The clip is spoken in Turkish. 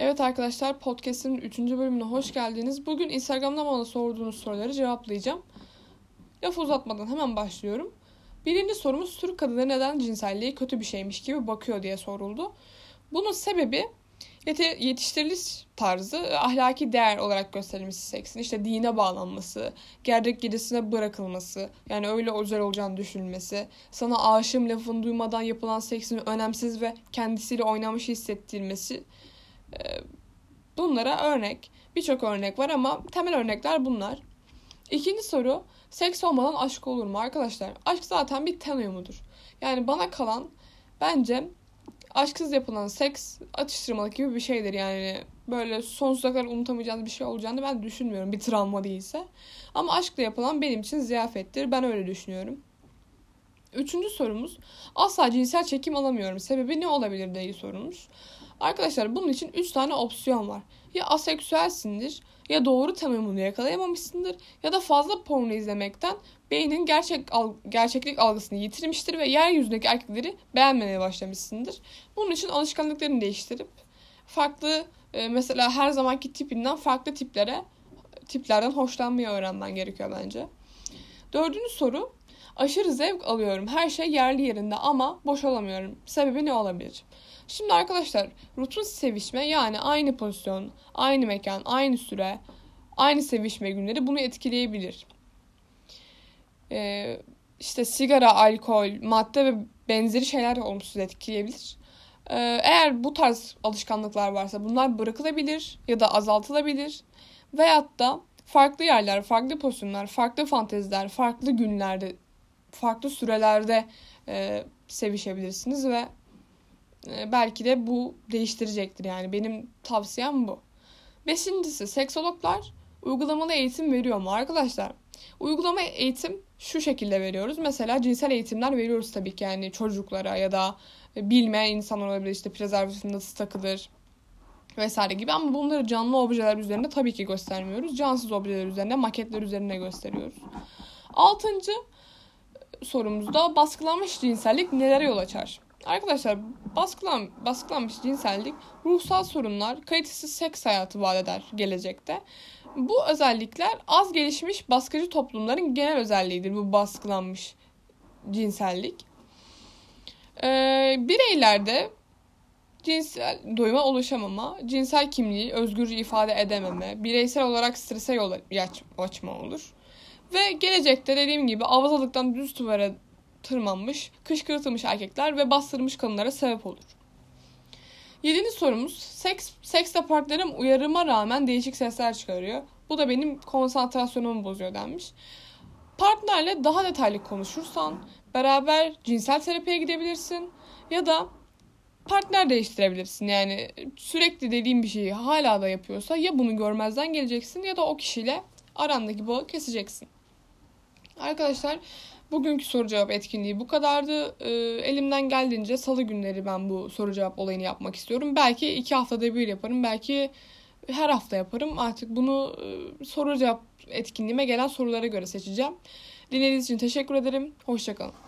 Evet arkadaşlar podcast'in 3. bölümüne hoş geldiniz. Bugün Instagram'dan bana sorduğunuz soruları cevaplayacağım. Lafı uzatmadan hemen başlıyorum. Birinci sorumuz Türk kadını neden cinselliği kötü bir şeymiş gibi bakıyor diye soruldu. Bunun sebebi yetiştiriliş tarzı ahlaki değer olarak gösterilmesi seksin. İşte dine bağlanması, gerçek gerisine bırakılması, yani öyle özel olacağını düşünülmesi, sana aşığım lafını duymadan yapılan seksin önemsiz ve kendisiyle oynamış hissettirmesi ee, bunlara örnek. Birçok örnek var ama temel örnekler bunlar. İkinci soru seks olmadan aşk olur mu arkadaşlar? Aşk zaten bir ten uyumudur. Yani bana kalan bence aşksız yapılan seks atıştırmalık gibi bir şeydir yani. Böyle sonsuza kadar unutamayacağınız bir şey olacağını ben düşünmüyorum bir travma değilse. Ama aşkla yapılan benim için ziyafettir. Ben öyle düşünüyorum. Üçüncü sorumuz asla cinsel çekim alamıyorum. Sebebi ne olabilir diye sorumuz. Arkadaşlar bunun için 3 tane opsiyon var. Ya aseksüelsindir, ya doğru tanımını yakalayamamışsındır ya da fazla porno izlemekten beynin gerçek al gerçeklik algısını yitirmiştir ve yeryüzündeki erkekleri beğenmemeye başlamışsındır. Bunun için alışkanlıklarını değiştirip farklı e, mesela her zamanki tipinden farklı tiplere tiplerden hoşlanmayı öğrenmen gerekiyor bence. Dördüncü soru aşırı zevk alıyorum. Her şey yerli yerinde ama boş olamıyorum. Sebebi ne olabilir? Şimdi arkadaşlar rutin sevişme yani aynı pozisyon, aynı mekan, aynı süre, aynı sevişme günleri bunu etkileyebilir. Ee, işte sigara, alkol, madde ve benzeri şeyler de olumsuz etkileyebilir. Ee, eğer bu tarz alışkanlıklar varsa bunlar bırakılabilir ya da azaltılabilir. Veyahut da farklı yerler, farklı pozisyonlar, farklı fanteziler, farklı günlerde, farklı sürelerde e, sevişebilirsiniz ve ee, belki de bu değiştirecektir yani benim tavsiyem bu. Beşincisi seksologlar uygulamalı eğitim veriyor mu arkadaşlar? Uygulama eğitim şu şekilde veriyoruz. Mesela cinsel eğitimler veriyoruz tabii ki yani çocuklara ya da bilmeyen insanlar olabilir işte prezervatif nasıl takılır vesaire gibi ama bunları canlı objeler üzerinde tabii ki göstermiyoruz. Cansız objeler üzerinde maketler üzerine gösteriyoruz. Altıncı sorumuzda baskılanmış cinsellik nelere yol açar? Arkadaşlar baskılan, baskılanmış cinsellik ruhsal sorunlar, kalitesiz seks hayatı vaat eder gelecekte. Bu özellikler az gelişmiş baskıcı toplumların genel özelliğidir bu baskılanmış cinsellik. Ee, bireylerde cinsel doyuma ulaşamama, cinsel kimliği özgürce ifade edememe, bireysel olarak strese yol açma olur. Ve gelecekte dediğim gibi avazalıktan düz duvara tırmanmış, kışkırtılmış erkekler ve bastırılmış kadınlara sebep olur. Yedinci sorumuz, seks, seks partnerim uyarıma rağmen değişik sesler çıkarıyor. Bu da benim konsantrasyonumu bozuyor denmiş. Partnerle daha detaylı konuşursan beraber cinsel terapiye gidebilirsin ya da partner değiştirebilirsin. Yani sürekli dediğim bir şeyi hala da yapıyorsa ya bunu görmezden geleceksin ya da o kişiyle arandaki bağı keseceksin. Arkadaşlar Bugünkü soru cevap etkinliği bu kadardı. Ee, elimden geldiğince salı günleri ben bu soru cevap olayını yapmak istiyorum. Belki iki haftada bir yaparım. Belki her hafta yaparım. Artık bunu e, soru cevap etkinliğime gelen sorulara göre seçeceğim. Dinlediğiniz için teşekkür ederim. Hoşçakalın.